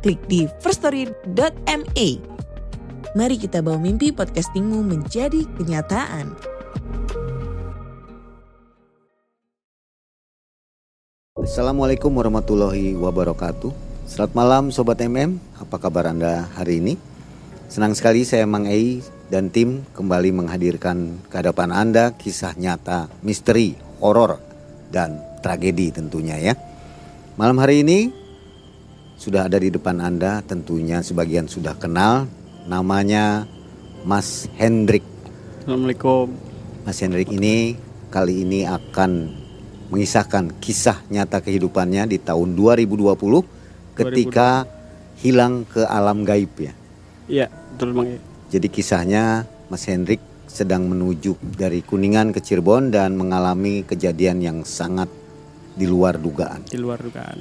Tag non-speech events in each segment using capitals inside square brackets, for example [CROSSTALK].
klik di firststory.me. Mari kita bawa mimpi podcastingmu menjadi kenyataan. Assalamualaikum warahmatullahi wabarakatuh. Selamat malam Sobat MM, apa kabar Anda hari ini? Senang sekali saya Mang Ei dan tim kembali menghadirkan ke hadapan Anda kisah nyata, misteri, horor, dan tragedi tentunya ya. Malam hari ini sudah ada di depan Anda tentunya sebagian sudah kenal namanya Mas Hendrik. Assalamualaikum. Mas Hendrik ini kali ini akan mengisahkan kisah nyata kehidupannya di tahun 2020 ketika hilang ke alam gaib ya. Iya, betul Bang. Jadi kisahnya Mas Hendrik sedang menuju dari Kuningan ke Cirebon dan mengalami kejadian yang sangat di luar dugaan. Di luar dugaan.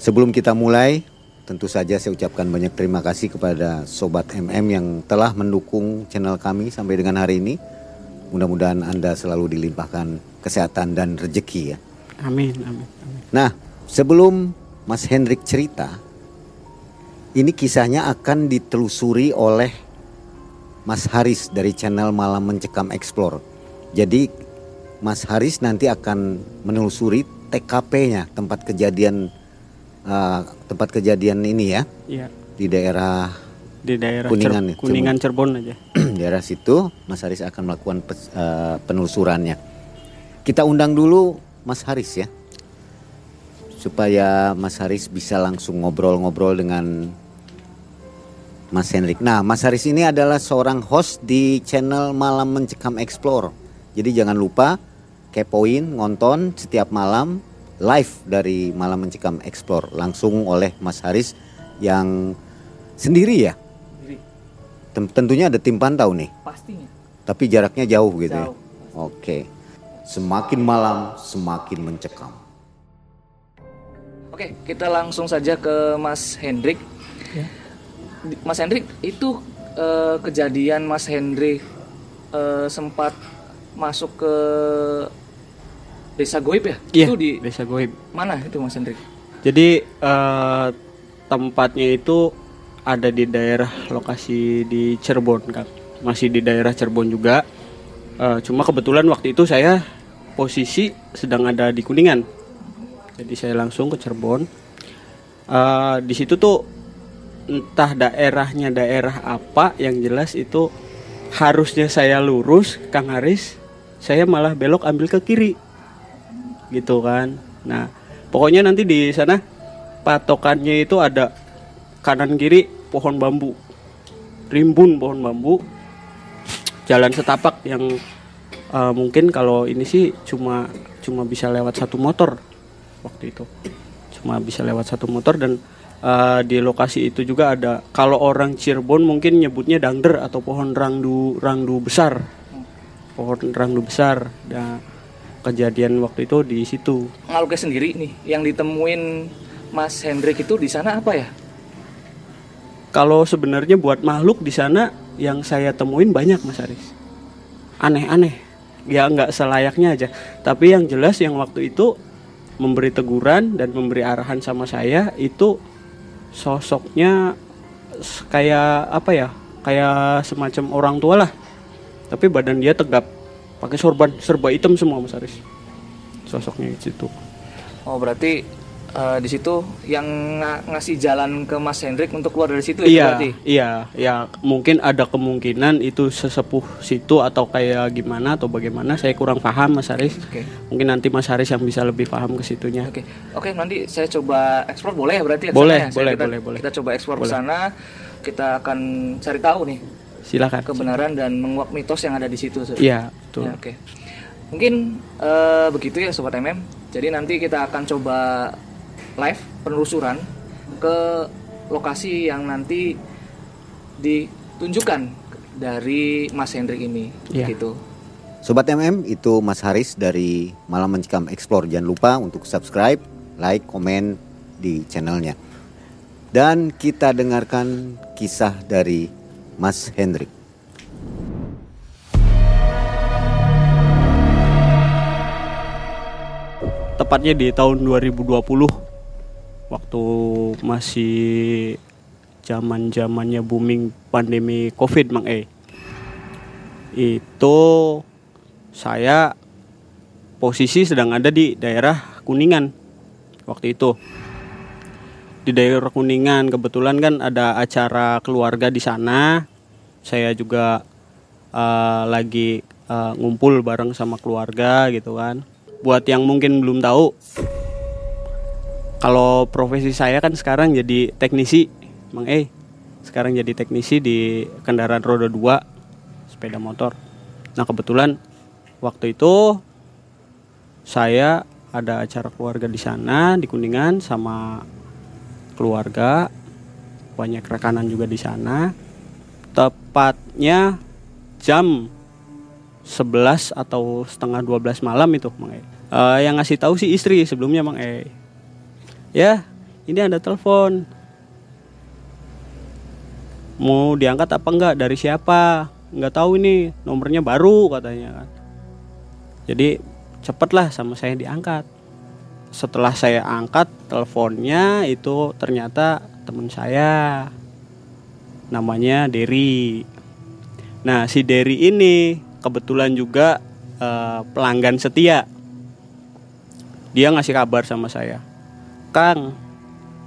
Sebelum kita mulai, tentu saja saya ucapkan banyak terima kasih kepada Sobat MM yang telah mendukung channel kami sampai dengan hari ini. Mudah-mudahan Anda selalu dilimpahkan kesehatan dan rezeki ya. Amin, amin, amin. Nah, sebelum Mas Hendrik cerita, ini kisahnya akan ditelusuri oleh Mas Haris dari channel Malam Mencekam Explore. Jadi Mas Haris nanti akan menelusuri TKP-nya tempat kejadian uh, tempat kejadian ini ya Iya, di daerah di daerah Kuningan ya, Cer- Kuningan Cirebon aja. [CLEARS THROAT] daerah situ Mas Haris akan melakukan pes- uh, penelusurannya. Kita undang dulu Mas Haris ya. Supaya Mas Haris bisa langsung ngobrol-ngobrol dengan Mas Henrik. Nah, Mas Haris ini adalah seorang host di channel Malam Mencekam Explore. Jadi jangan lupa kepoin, ngonton setiap malam live dari Malam Mencekam Explore langsung oleh Mas Haris yang sendiri ya. Tem- Tentunya ada tim pantau nih. Pastinya. Tapi jaraknya jauh gitu ya. Jauh. Oke. Semakin malam semakin mencekam. Oke, kita langsung saja ke Mas Hendrik. Di- Mas Hendrik, itu eh, kejadian Mas Hendrik eh, sempat masuk ke desa Goib ya? Iya, Itu di Desa Goib. mana itu Mas Hendrik? Jadi eh, tempatnya itu ada di daerah lokasi di Cirebon, Kang. Masih di daerah Cirebon juga. Eh, cuma kebetulan waktu itu saya posisi sedang ada di Kuningan. Jadi saya langsung ke Cirebon. Eh, di situ tuh entah daerahnya daerah apa yang jelas itu harusnya saya lurus Kang Haris saya malah belok ambil ke kiri gitu kan. Nah pokoknya nanti di sana patokannya itu ada kanan kiri pohon bambu. Rimbun pohon bambu. Jalan setapak yang eh, mungkin kalau ini sih cuma cuma bisa lewat satu motor waktu itu. Cuma bisa lewat satu motor dan eh, di lokasi itu juga ada kalau orang Cirebon mungkin nyebutnya dangder atau pohon rangdu rangdu besar. Pohon rangdu besar. Nah kejadian waktu itu di situ. Ngaluknya sendiri nih, yang ditemuin Mas Hendrik itu di sana apa ya? kalau sebenarnya buat makhluk di sana yang saya temuin banyak Mas Aris aneh-aneh. Ya nggak selayaknya aja. Tapi yang jelas yang waktu itu memberi teguran dan memberi arahan sama saya itu sosoknya kayak apa ya? Kayak semacam orang tua lah. Tapi badan dia tegap pakai sorban serba hitam semua Mas Aris sosoknya di situ Oh, berarti eh, di situ yang nga- ngasih jalan ke Mas Hendrik untuk keluar dari situ ya Iya, berarti? iya, ya mungkin ada kemungkinan itu sesepuh situ atau kayak gimana atau bagaimana saya kurang paham Mas Haris. Oke. Mungkin nanti Mas Haris yang bisa lebih paham ke situnya. Oke, oke nanti saya coba eksplor boleh ya berarti ya Boleh, ya? Boleh, kita, boleh, boleh. Kita coba eksplor ke sana, kita akan cari tahu nih Silakan. kebenaran dan menguak mitos yang ada di situ. Iya, betul. Ya, oke. Mungkin eh, begitu ya sobat MM. Jadi nanti kita akan coba live penelusuran ke lokasi yang nanti ditunjukkan dari Mas Hendrik ini Iya. gitu. Sobat MM, itu Mas Haris dari Malam Mencikam Explore. Jangan lupa untuk subscribe, like, komen di channelnya. Dan kita dengarkan kisah dari Mas Hendrik. tepatnya di tahun 2020 waktu masih zaman zamannya booming pandemi covid mang e itu saya posisi sedang ada di daerah kuningan waktu itu di daerah kuningan. Kebetulan kan ada acara keluarga di sana. Saya juga eh, lagi eh, ngumpul bareng sama keluarga gitu kan. Buat yang mungkin belum tahu kalau profesi saya kan sekarang jadi teknisi. Mang E sekarang jadi teknisi di kendaraan roda 2 sepeda motor. Nah kebetulan waktu itu saya ada acara keluarga di sana di Kuningan sama keluarga banyak rekanan juga di sana tepatnya jam 11 atau setengah 12 malam itu Mang E. Eh, yang ngasih tahu sih istri sebelumnya Mang E. Ya, ini ada telepon. Mau diangkat apa enggak? Dari siapa? Enggak tahu ini, nomornya baru katanya kan. Jadi cepatlah sama saya diangkat. Setelah saya angkat teleponnya itu ternyata teman saya. Namanya Derry. Nah, si Derry ini kebetulan juga eh, pelanggan setia. Dia ngasih kabar sama saya, Kang,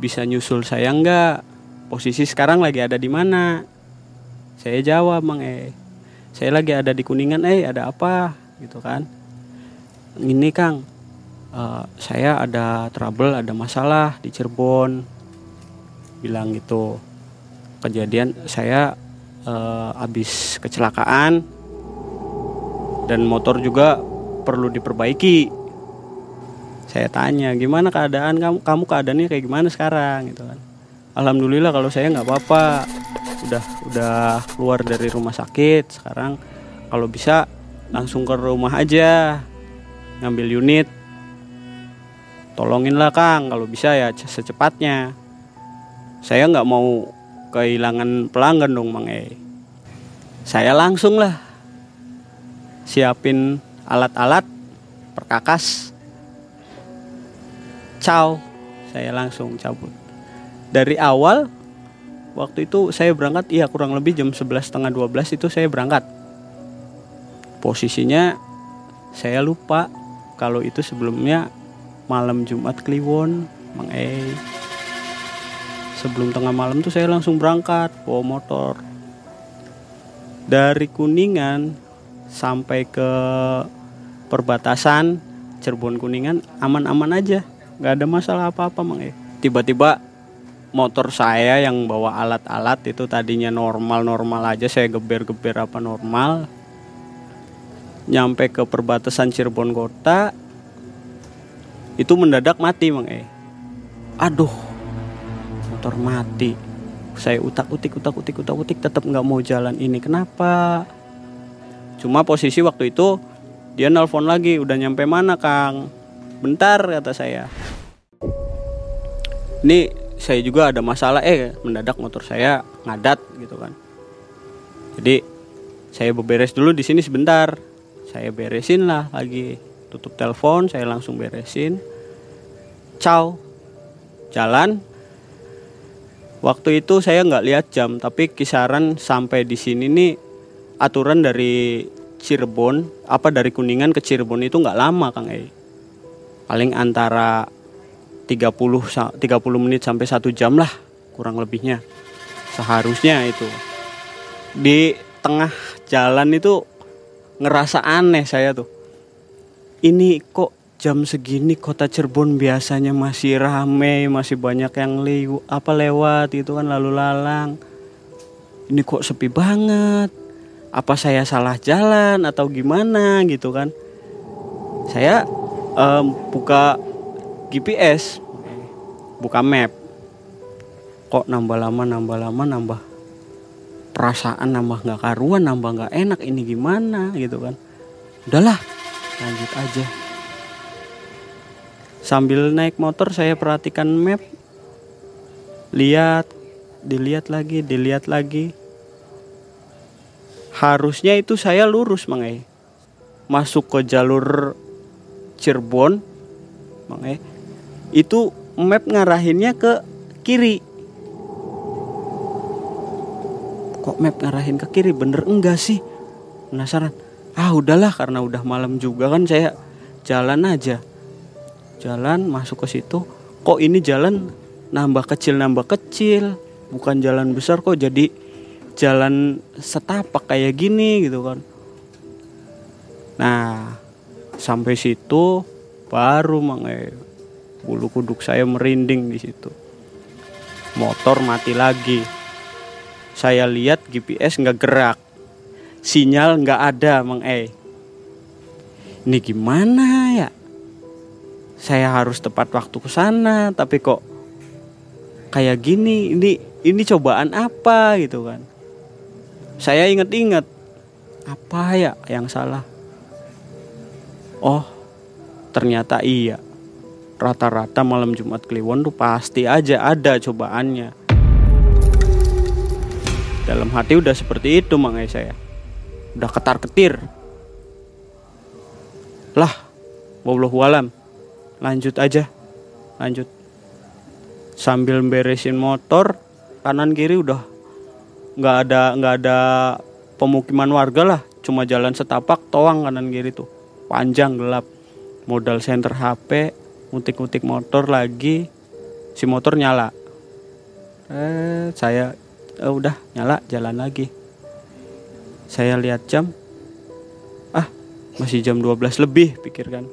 bisa nyusul saya nggak? Posisi sekarang lagi ada di mana? Saya jawab, Mang E. Saya lagi ada di Kuningan, eh ada apa? Gitu kan. Ini Kang, eh, saya ada trouble, ada masalah di Cirebon. Bilang gitu. Kejadian saya eh, habis kecelakaan dan motor juga perlu diperbaiki. Saya tanya, gimana keadaan kamu? Kamu keadaannya kayak gimana sekarang gitu kan? Alhamdulillah kalau saya nggak apa-apa. Udah udah keluar dari rumah sakit. Sekarang kalau bisa langsung ke rumah aja ngambil unit. Tolonginlah Kang kalau bisa ya secepatnya. Saya nggak mau kehilangan pelanggan dong Mang E. Saya langsung lah siapin alat-alat perkakas Ciao saya langsung cabut dari awal waktu itu saya berangkat iya kurang lebih jam 11 setengah 12 itu saya berangkat posisinya saya lupa kalau itu sebelumnya malam Jumat Kliwon Mang E. Sebelum tengah malam tuh saya langsung berangkat bawa motor. Dari Kuningan sampai ke perbatasan Cirebon Kuningan aman-aman aja. Nggak ada masalah apa-apa mang E. tiba-tiba motor saya yang bawa alat-alat itu tadinya normal-normal aja saya geber-geber apa normal. Nyampe ke perbatasan Cirebon kota itu mendadak mati mang E. aduh motor mati. Saya utak-utik utak-utik utak-utik tetap nggak mau jalan ini. Kenapa? Cuma posisi waktu itu dia nelpon lagi udah nyampe mana kang? Bentar kata saya. Ini saya juga ada masalah eh mendadak motor saya ngadat gitu kan. Jadi saya beberes dulu di sini sebentar. Saya beresin lah lagi tutup telepon saya langsung beresin. Ciao. Jalan. Waktu itu saya nggak lihat jam tapi kisaran sampai di sini nih aturan dari Cirebon apa dari Kuningan ke Cirebon itu nggak lama Kang E paling antara 30 sa- 30 menit sampai satu jam lah kurang lebihnya. Seharusnya itu. Di tengah jalan itu ngerasa aneh saya tuh ini kok jam segini kota Cirebon biasanya masih rame masih banyak yang lew apa lewat itu kan lalu lalang. Ini kok sepi banget. Apa saya salah jalan atau gimana gitu kan? Saya em, buka GPS buka map. Kok nambah lama nambah lama nambah perasaan nambah nggak karuan nambah nggak enak ini gimana gitu kan? Udahlah lanjut aja. Sambil naik motor saya perhatikan map. Lihat dilihat lagi dilihat lagi. Harusnya itu saya lurus mangai masuk ke jalur Cirebon mangai itu map ngarahinnya ke kiri. Kok map ngarahin ke kiri? Bener enggak sih? Penasaran ah udahlah karena udah malam juga kan saya jalan aja. Jalan masuk ke situ. Kok ini jalan nambah kecil nambah kecil? Bukan jalan besar kok jadi jalan setapak kayak gini gitu kan. Nah sampai situ baru mangai bulu kuduk saya merinding di situ. Motor mati lagi. Saya lihat GPS nggak gerak sinyal nggak ada Mang E. Ini gimana ya? Saya harus tepat waktu ke sana tapi kok kayak gini? Ini ini cobaan apa gitu kan? Saya inget-inget apa ya yang salah? Oh ternyata iya. Rata-rata malam Jumat Kliwon tuh pasti aja ada cobaannya. Dalam hati udah seperti itu mangai saya udah ketar ketir. Lah wallahu alam. Lanjut aja. Lanjut. Sambil beresin motor kanan kiri udah nggak ada nggak ada pemukiman warga lah. Cuma jalan setapak toang kanan kiri tuh. Panjang gelap. Modal center HP ngutik-ngutik motor lagi. Si motor nyala. Eh saya eh, udah nyala jalan lagi saya lihat jam. Ah masih jam 12 lebih pikirkan.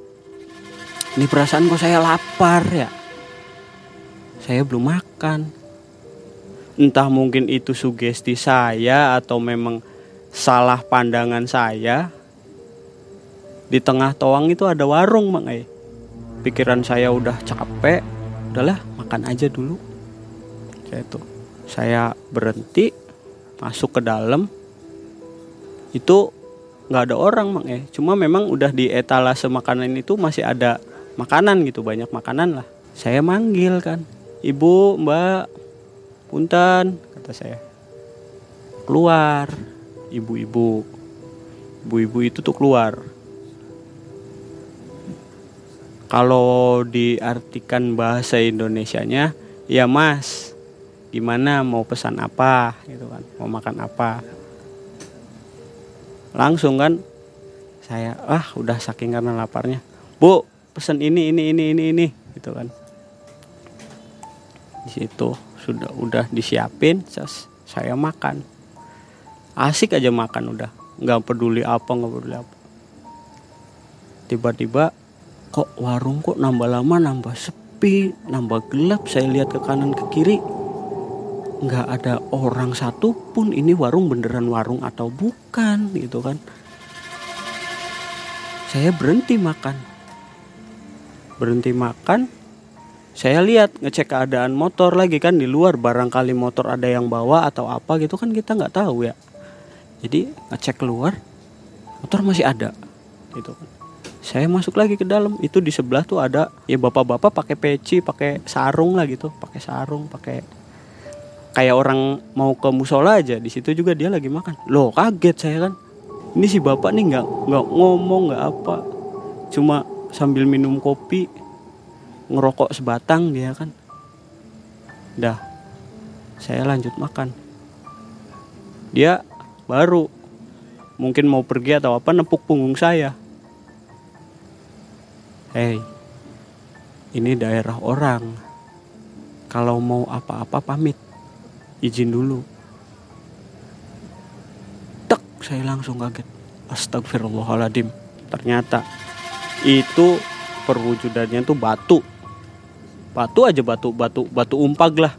Ini perasaan kok saya lapar ya? Saya belum makan. Entah mungkin itu sugesti saya atau memang salah pandangan saya. Di tengah toang itu ada warung mak eh. pikiran saya udah capek. Udahlah makan aja dulu. Saya tuh saya berhenti masuk ke dalam itu nggak ada orang mang eh. Cuma memang udah di etalase makanan itu masih ada makanan gitu banyak makanan lah. Saya manggil kan ibu mbak punten kata saya. Keluar ibu-ibu. Ibu-ibu itu tuh keluar. Kalau diartikan bahasa Indonesianya ya mas gimana? Mau pesan apa? Gitu kan mau makan apa langsung kan saya ah udah saking karena laparnya. Bu pesan ini ini ini ini ini gitu kan. Di situ sudah udah disiapin saya makan. Asik aja makan udah nggak peduli apa nggak peduli apa. Tiba-tiba kok warung kok nambah lama nambah sepi nambah gelap? Saya lihat ke kanan ke kiri nggak ada orang satu pun ini warung beneran warung atau bukan gitu kan. Saya berhenti makan. Berhenti makan saya lihat ngecek keadaan motor lagi kan di luar barangkali motor ada yang bawa atau apa gitu kan kita nggak tahu ya. Jadi ngecek keluar motor masih ada gitu kan. Saya masuk lagi ke dalam itu di sebelah tuh ada ya bapak-bapak pakai peci pakai sarung lah gitu pakai sarung pakai kayak orang mau ke musola aja di situ juga dia lagi makan. Loh kaget saya kan. Ini si bapak nih nggak nggak ngomong nggak apa. Cuma sambil minum kopi ngerokok sebatang dia kan. Dah saya lanjut makan. Dia baru mungkin mau pergi atau apa nepuk punggung saya. Hei ini daerah orang. Kalau mau apa-apa pamit izin dulu. Tek saya langsung kaget. Astagfirullahaladzim ternyata itu perwujudannya tuh batu. Batu aja batu batu batu umpag lah.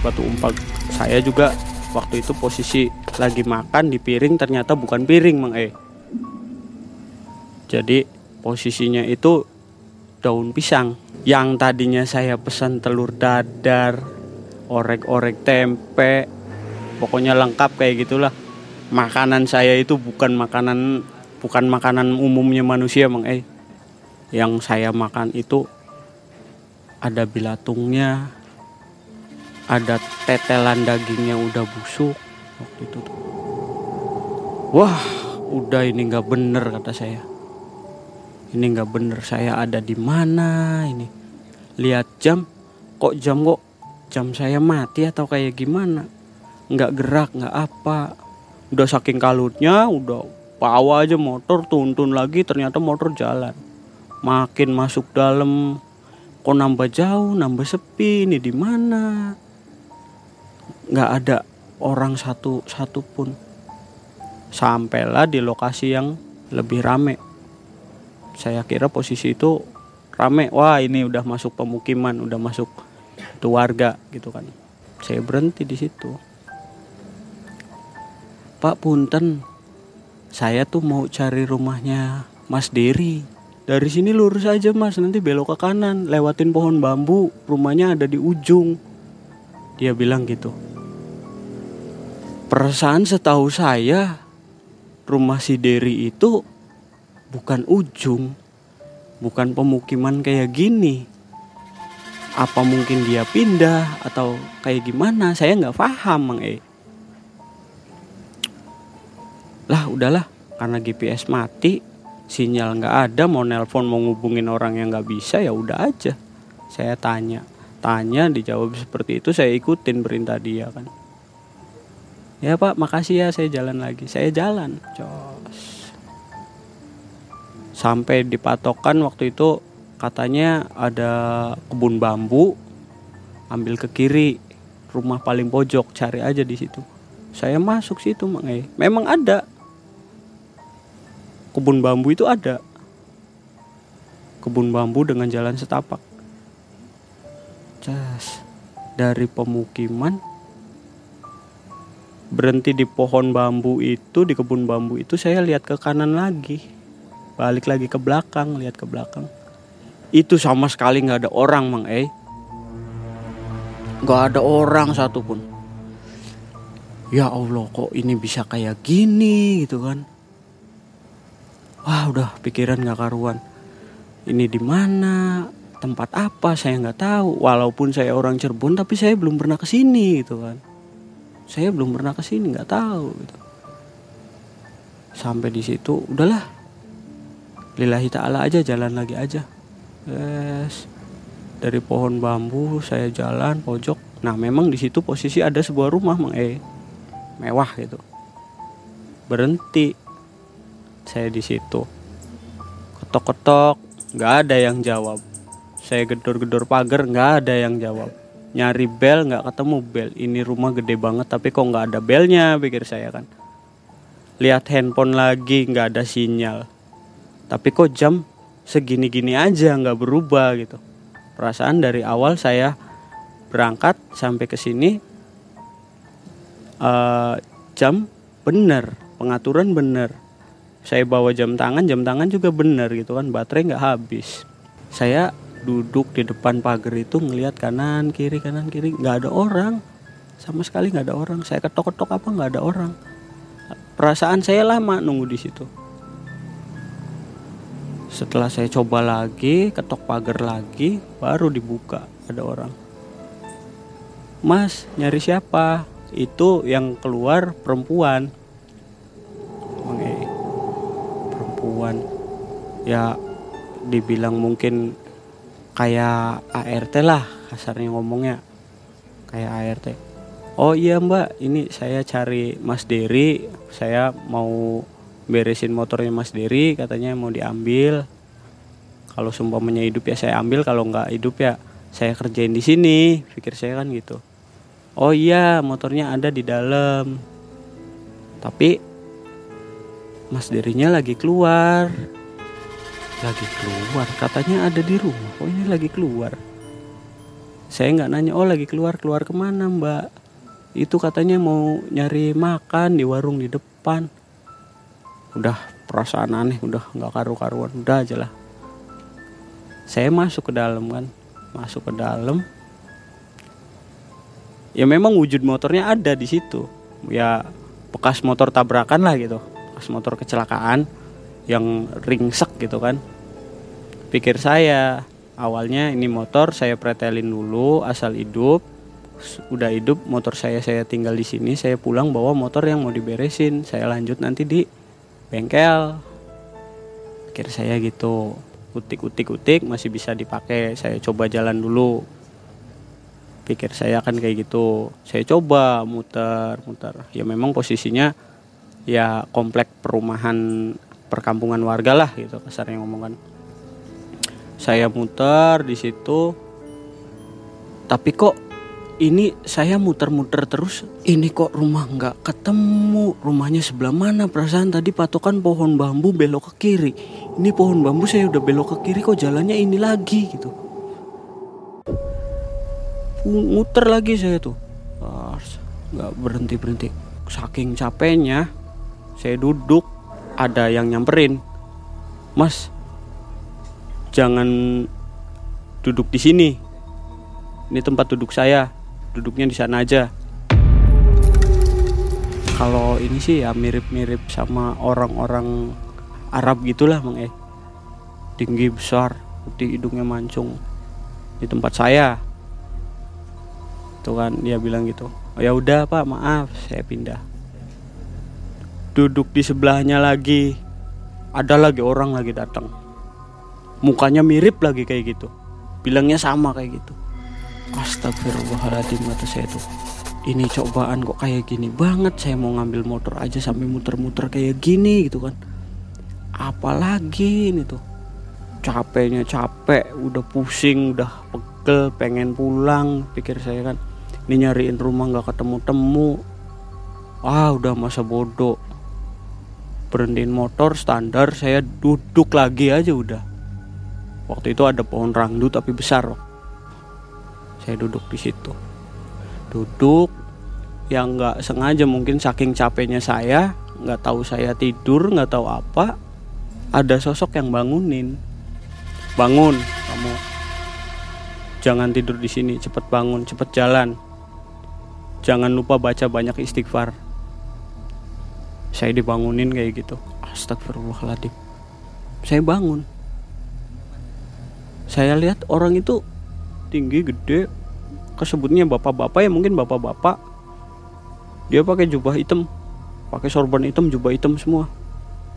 Batu umpag saya juga waktu itu posisi lagi makan di piring ternyata bukan piring mang eh jadi posisinya itu daun pisang. Yang tadinya saya pesan telur dadar orek-orek tempe pokoknya lengkap kayak gitulah. Makanan saya itu bukan makanan bukan makanan umumnya manusia mang eh. Yang saya makan itu ada bilatungnya ada tetelan dagingnya udah busuk waktu itu wah udah ini nggak bener kata saya ini nggak bener saya ada di mana ini? Lihat jam kok jam kok jam saya mati atau kayak gimana? Nggak gerak nggak apa. Udah saking kalutnya udah bawa aja motor tuntun lagi ternyata motor jalan. Makin masuk dalam kok nambah jauh nambah sepi ini di mana? Nggak ada orang satu satu pun. Sampailah di lokasi yang lebih rame saya kira posisi itu rame. Wah ini udah masuk pemukiman udah masuk itu warga gitu kan. Saya berhenti di situ. Pak Punten. Saya tuh mau cari rumahnya Mas Dery. Dari sini lurus aja mas. Nanti belok ke kanan lewatin pohon bambu. Rumahnya ada di ujung. Dia bilang gitu. Perasaan setahu saya rumah si Dery itu bukan ujung bukan pemukiman kayak gini. Apa mungkin dia pindah atau kayak gimana? Saya nggak paham mang e. Lah udahlah. Karena GPS mati sinyal nggak ada mau nelpon mau ngubungin orang yang nggak bisa ya udah aja. Saya tanya. Tanya dijawab seperti itu saya ikutin perintah dia kan. Ya pak makasih ya saya jalan lagi. Saya jalan cos sampai di patokan waktu itu katanya ada kebun bambu ambil ke kiri rumah paling pojok cari aja di situ. Saya masuk situ mang eh. memang ada. Kebun bambu itu ada. Kebun bambu dengan jalan setapak. Cas dari pemukiman berhenti di pohon bambu itu di kebun bambu itu saya lihat ke kanan lagi balik lagi ke belakang lihat ke belakang. Itu sama sekali nggak ada orang mang eh nggak ada orang satupun. Ya Allah kok ini bisa kayak gini gitu kan? Wah udah pikiran nggak karuan. Ini di mana? Tempat apa? Saya nggak tahu. Walaupun saya orang Cirebon tapi saya belum pernah ke sini gitu kan. Saya belum pernah ke sini nggak tahu gitu. Sampai di situ udahlah lillahi ta'ala aja jalan lagi aja. Yes. Dari pohon bambu saya jalan pojok. Nah memang di situ posisi ada sebuah rumah mang eh mewah gitu. Berhenti. Saya di situ. Ketok-ketok. Nggak ada yang jawab. Saya gedor-gedor pagar nggak ada yang jawab. Nyari bel nggak ketemu bel. Ini rumah gede banget tapi kok nggak ada belnya? Pikir saya kan. Lihat handphone lagi nggak ada sinyal tapi kok jam segini-gini aja nggak berubah gitu. Perasaan dari awal saya berangkat sampai ke sini uh, jam bener pengaturan bener. Saya bawa jam tangan jam tangan juga bener gitu kan baterai nggak habis. Saya duduk di depan pagar itu ngelihat kanan kiri kanan kiri nggak ada orang. Sama sekali nggak ada orang. Saya ketok ketok apa nggak ada orang. Perasaan saya lama nunggu di situ setelah saya coba lagi ketok pagar lagi baru dibuka ada orang. Mas nyari siapa? Itu yang keluar perempuan. Perempuan. Ya dibilang mungkin kayak ART lah kasarnya ngomongnya. Kayak ART oh iya mbak ini saya cari Mas Dery saya mau beresin motornya Mas Dery katanya mau diambil. Kalau sumpahnya hidup ya saya ambil kalau nggak hidup ya saya kerjain di sini. Pikir saya kan gitu. Oh iya motornya ada di dalam. Tapi Mas Derinya lagi keluar. Lagi keluar? Katanya ada di rumah. Kok ini lagi keluar. Saya nggak nanya oh lagi keluar keluar ke mana mbak? Itu katanya mau nyari makan di warung di depan udah perasaan aneh udah nggak karu-karuan udah aja lah. Saya masuk ke dalam kan? Masuk ke dalam. Ya memang wujud motornya ada di situ. Ya bekas motor tabrakan lah gitu. Bekas motor kecelakaan yang ringsek gitu kan. Pikir saya awalnya ini motor saya pretelin dulu asal hidup. Udah hidup motor saya saya tinggal di sini saya pulang bawa motor yang mau diberesin. Saya lanjut nanti di bengkel pikir saya gitu utik utik utik masih bisa dipakai saya coba jalan dulu. Pikir saya akan kayak gitu saya coba muter muter. Ya memang posisinya ya komplek perumahan perkampungan warga lah gitu kasarnya ngomong kan. Saya muter di situ tapi kok ini saya muter-muter terus. Ini kok rumah nggak ketemu? Rumahnya sebelah mana? Perasaan tadi patokan pohon bambu belok ke kiri. Ini pohon bambu saya udah belok ke kiri kok jalannya ini lagi gitu. Muter lagi saya tuh. Nggak berhenti berhenti saking capeknya saya duduk. Ada yang nyamperin. Mas jangan duduk di sini. Ini tempat duduk saya duduknya di sana aja. Kalau ini sih ya mirip-mirip sama orang-orang Arab gitulah Mang Eh. Tinggi besar putih hidungnya mancung di tempat saya. Tuh kan dia bilang gitu. Oh, ya udah pak maaf saya pindah. Duduk di sebelahnya lagi ada lagi orang lagi datang. Mukanya mirip lagi kayak gitu. Bilangnya sama kayak gitu Astagfirullahaladzim kata saya tuh. Ini cobaan kok kayak gini banget Saya mau ngambil motor aja sampai muter-muter kayak gini gitu kan. Apalagi ini tuh Capeknya capek Udah pusing Udah pegel Pengen pulang Pikir saya kan. Ini nyariin rumah gak ketemu-temu. Ah udah masa bodoh. Berhentiin motor standar Saya duduk lagi aja udah. Waktu itu ada pohon rangdu tapi besar saya duduk di situ. Duduk yang nggak sengaja mungkin saking capeknya saya nggak tahu saya tidur nggak tahu apa ada sosok yang bangunin. Bangun kamu. Jangan tidur di sini cepet bangun cepet jalan. Jangan lupa baca banyak istighfar. Saya dibangunin kayak gitu. Astagfirullahaladzim. Saya bangun. Saya lihat orang itu tinggi gede kesebutnya bapak-bapak ya mungkin bapak-bapak. Dia pakai jubah hitam. Pakai sorban hitam jubah hitam semua.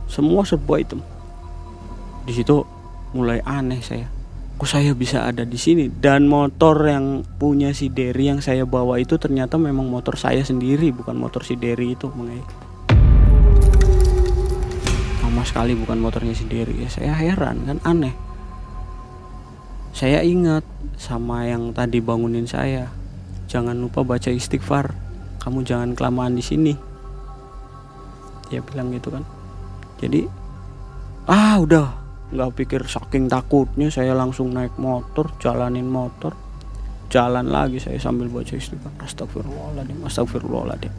Semua serba hitam. Di situ mulai aneh saya. Kok saya bisa ada di sini? Dan motor yang punya si Derry yang saya bawa itu ternyata memang motor saya sendiri bukan motor si Derry itu mengenai sama sekali bukan motornya si Derry ya. Saya heran kan aneh saya ingat sama yang tadi bangunin saya. Jangan lupa baca istighfar. Kamu jangan kelamaan di sini. Dia bilang gitu kan. Jadi ah udah nggak pikir saking takutnya saya langsung naik motor jalanin motor jalan lagi saya sambil baca istighfar astagfirullahaladzim astagfirullahaladzim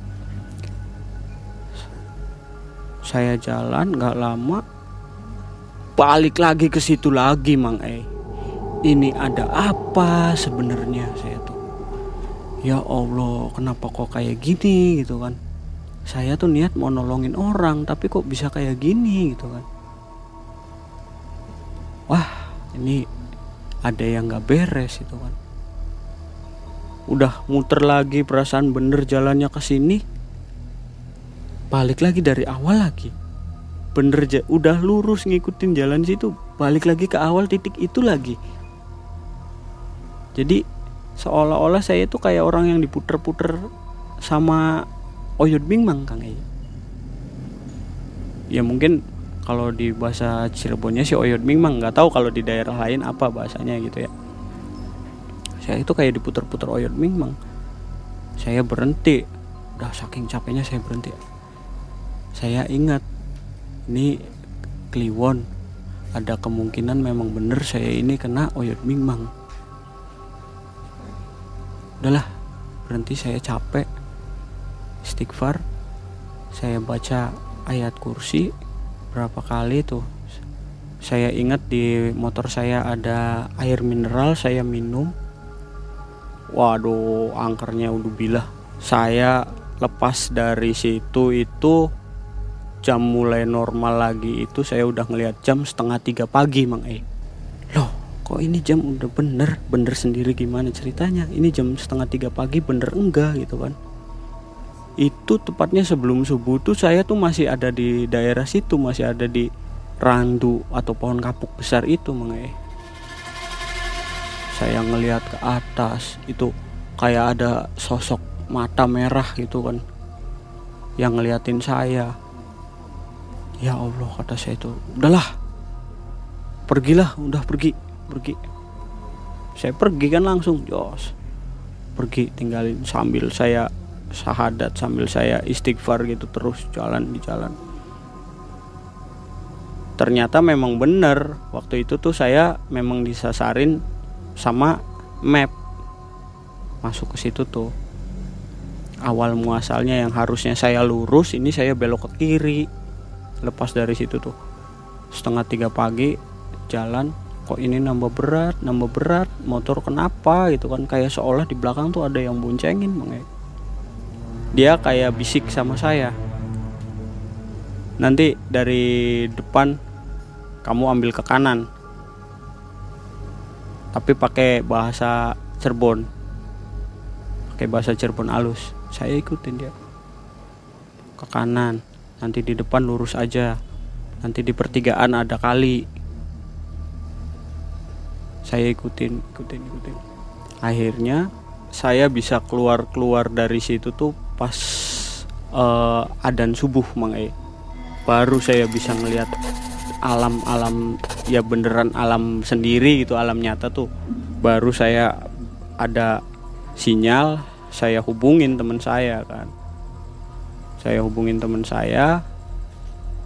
saya jalan nggak lama balik lagi ke situ lagi mang eh ini ada apa sebenarnya? Saya tuh ya Allah kenapa kok kayak gini? Gitu kan. Saya tuh niat mau nolongin orang tapi kok bisa kayak gini? Gitu kan. Wah ini ada yang nggak beres itu kan. Udah muter lagi perasaan bener jalannya ke sini. Balik lagi dari awal lagi. Bener aja udah lurus ngikutin jalan situ. Balik lagi ke awal titik itu lagi jadi seolah-olah saya itu kayak orang yang diputer-puter sama Oyod Bingmang Kang Ei. Ya mungkin kalau di bahasa Cirebonnya si Oyod Bingmang nggak tahu kalau di daerah lain apa bahasanya gitu ya. Saya itu kayak diputer-puter Oyod Bingmang. Saya berhenti, udah saking capeknya saya berhenti. Saya ingat ini Kliwon ada kemungkinan memang benar saya ini kena Oyod Bingmang udahlah berhenti saya capek. Istighfar. Saya baca ayat kursi berapa kali tuh. Saya ingat di motor saya ada air mineral saya minum. Waduh angkernya udah bilah. Saya lepas dari situ itu jam mulai normal lagi itu saya udah ngelihat jam setengah tiga pagi mang E kok ini jam udah bener? Bener sendiri gimana ceritanya? Ini jam setengah tiga pagi bener enggak gitu kan? Itu tepatnya sebelum subuh tuh saya tuh masih ada di daerah situ masih ada di randu atau pohon kapuk besar itu mang E. Saya ngelihat ke atas itu kayak ada sosok mata merah gitu kan yang ngeliatin saya. Ya Allah kata saya itu udahlah pergilah udah pergi pergi. Saya pergi kan langsung jos. Pergi tinggalin sambil saya sahadat sambil saya istighfar gitu terus jalan di jalan. Ternyata memang benar waktu itu tuh saya memang disasarin sama map masuk ke situ tuh. Awal muasalnya yang harusnya saya lurus ini saya belok ke kiri lepas dari situ tuh. Setengah tiga pagi jalan kok ini nambah berat nambah berat motor kenapa gitu kan? Kayak seolah di belakang tuh ada yang boncengin bang dia kayak bisik sama saya. Nanti dari depan kamu ambil ke kanan. Tapi pakai bahasa Cirebon. Pakai bahasa Cirebon alus saya ikutin dia. Ke kanan. Nanti di depan lurus aja. Nanti di pertigaan ada kali saya ikutin ikutin ikutin. Akhirnya saya bisa keluar keluar dari situ tuh pas uh, adan subuh mang e. Baru saya bisa ngelihat alam-alam ya beneran alam sendiri gitu alam nyata tuh. Baru saya ada sinyal saya hubungin teman saya kan. Saya hubungin teman saya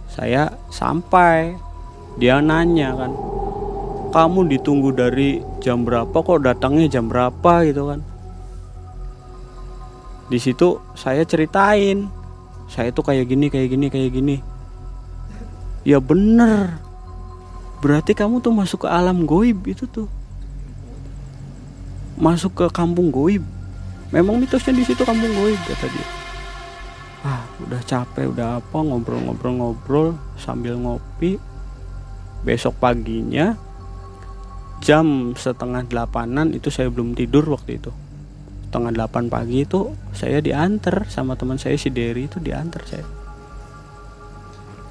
saya sampai dia nanya kan kamu ditunggu dari jam berapa kok datangnya jam berapa gitu kan. Di situ saya ceritain saya tuh kayak gini kayak gini kayak gini. Ya bener berarti kamu tuh masuk ke alam goib itu tuh. Masuk ke kampung goib. Memang mitosnya di situ kampung goib kata dia. Ah udah capek udah apa ngobrol-ngobrol-ngobrol sambil ngopi. Besok paginya jam setengah delapanan itu saya belum tidur waktu itu. Setengah delapan pagi itu saya diantar sama teman saya si Derry itu diantar saya.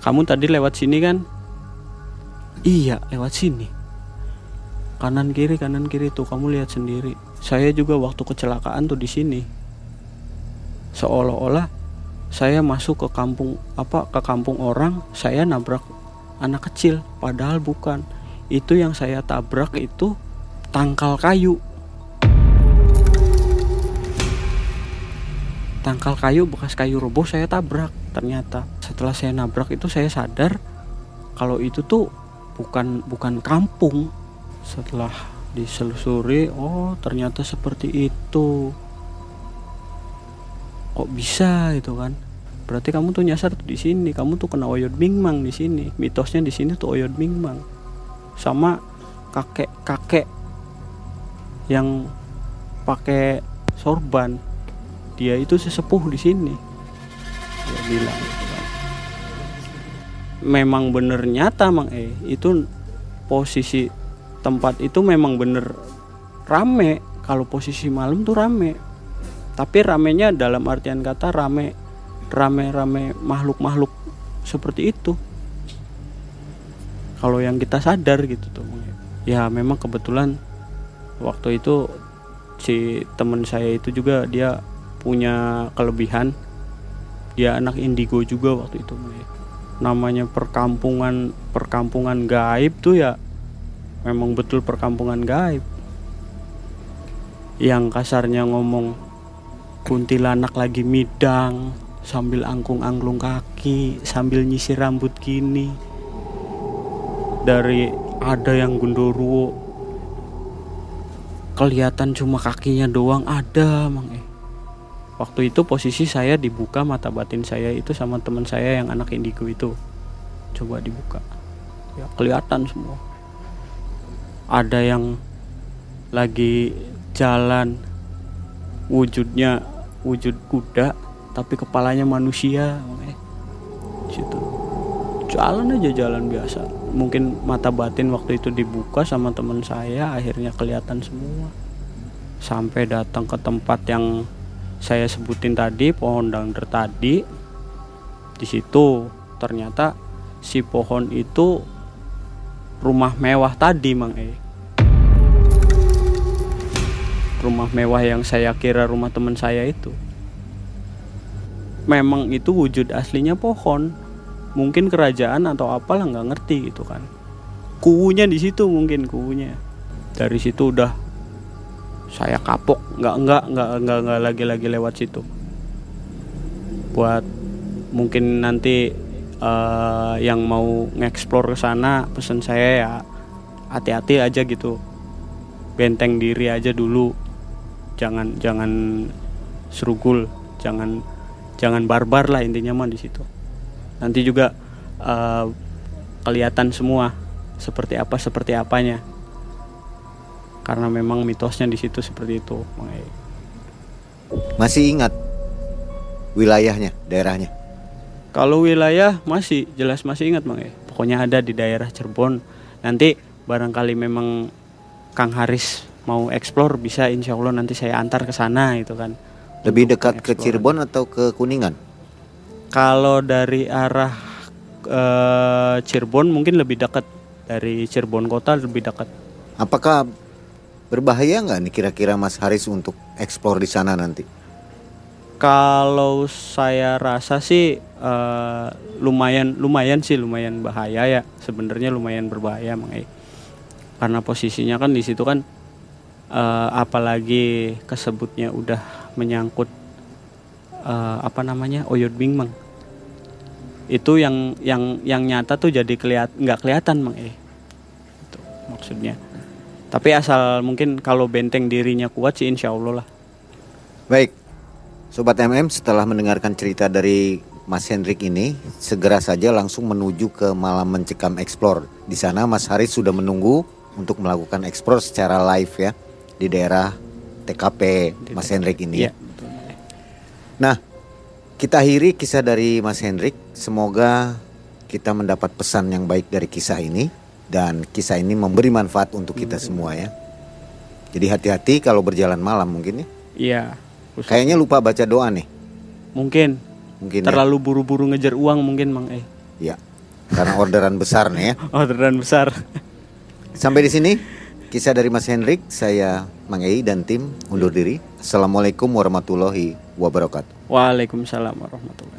Kamu tadi lewat sini kan? Iya lewat sini. Kanan kiri kanan kiri tuh kamu lihat sendiri. Saya juga waktu kecelakaan tuh di sini. Seolah-olah saya masuk ke kampung apa ke kampung orang saya nabrak anak kecil padahal bukan itu yang saya tabrak itu tangkal kayu. Tangkal kayu bekas kayu roboh saya tabrak. Ternyata setelah saya nabrak itu saya sadar kalau itu tuh bukan bukan kampung. Setelah diselusuri oh ternyata seperti itu. Kok bisa gitu kan? Berarti kamu tuh nyasar di sini. Kamu tuh kena oyod bingmang di sini. Mitosnya di sini tuh oyod bingmang sama kakek kakek yang pakai sorban. Dia itu sesepuh di sini. Dia bilang gitu kan. memang bener nyata mang eh itu posisi tempat itu memang bener rame. Kalau posisi malam tuh rame. Tapi ramenya dalam artian kata rame rame rame makhluk makhluk seperti itu kalau yang kita sadar gitu tuh ya. Memang kebetulan waktu itu si teman saya itu juga dia punya kelebihan. Dia anak indigo juga waktu itu namanya perkampungan perkampungan gaib tuh ya memang betul perkampungan gaib. Yang kasarnya ngomong kuntilanak lagi midang sambil angkung-angklung kaki sambil nyisir rambut gini dari ada yang gundoruo kelihatan cuma kakinya doang ada mang eh. Waktu itu posisi saya dibuka mata batin saya itu sama teman saya yang anak indigo itu. Coba dibuka. Ya kelihatan semua. Ada yang lagi jalan. Wujudnya wujud kuda tapi kepalanya manusia eh, situ jalan aja jalan biasa. Mungkin mata batin waktu itu dibuka sama teman saya akhirnya kelihatan semua. Sampai datang ke tempat yang saya sebutin tadi pohon dangder tadi. Di situ ternyata si pohon itu rumah mewah tadi mang e. Rumah mewah yang saya kira rumah teman saya itu. Memang itu wujud aslinya pohon mungkin kerajaan atau apalah nggak ngerti gitu kan. Kuunya di situ mungkin kuunya dari situ udah saya kapok nggak nggak nggak nggak nggak lagi lagi lewat situ. Buat mungkin nanti uh, yang mau ngeksplor ke sana pesan saya ya hati-hati aja gitu. Benteng diri aja dulu. Jangan jangan serugul jangan jangan barbar lah intinya mah di situ nanti juga uh, kelihatan semua seperti apa seperti apanya. Karena memang mitosnya di situ seperti itu masih ingat wilayahnya daerahnya? Kalau wilayah masih jelas masih ingat bang ya pokoknya ada di daerah Cirebon. Nanti barangkali memang Kang Haris mau eksplor bisa insya Allah nanti saya antar ke sana itu kan. Lebih dekat ke Cirebon atau ke Kuningan kalau dari arah e, Cirebon mungkin lebih dekat dari Cirebon kota lebih dekat. Apakah berbahaya nggak nih kira-kira Mas Haris untuk eksplor di sana nanti? Kalau saya rasa sih e, lumayan lumayan sih lumayan bahaya ya sebenarnya lumayan berbahaya mengai karena posisinya kan di situ kan e, apalagi kesebutnya udah menyangkut uh, apa namanya oyod bing mang itu yang yang yang nyata tuh jadi keliat nggak kelihatan mang eh itu maksudnya tapi asal mungkin kalau benteng dirinya kuat sih insya Allah lah baik sobat mm setelah mendengarkan cerita dari Mas Hendrik ini segera saja langsung menuju ke Malam Mencekam Explore. Di sana Mas Haris sudah menunggu untuk melakukan explore secara live ya di daerah TKP Mas Hendrik ini. Ya. Nah, kita akhiri kisah dari Mas Hendrik. Semoga kita mendapat pesan yang baik dari kisah ini dan kisah ini memberi manfaat untuk kita semua ya. Jadi hati-hati kalau berjalan malam mungkin ya. Iya. Kayaknya lupa baca doa nih. Mungkin. Mungkin. Ya. Terlalu buru-buru ngejar uang mungkin Mang Eh. Iya. Karena orderan besar nih ya. [LAUGHS] orderan besar. Sampai di sini kisah dari Mas Hendrik, saya Mang Ei dan tim undur diri. Assalamualaikum warahmatullahi wabarakatuh. Waalaikumsalam warahmatullahi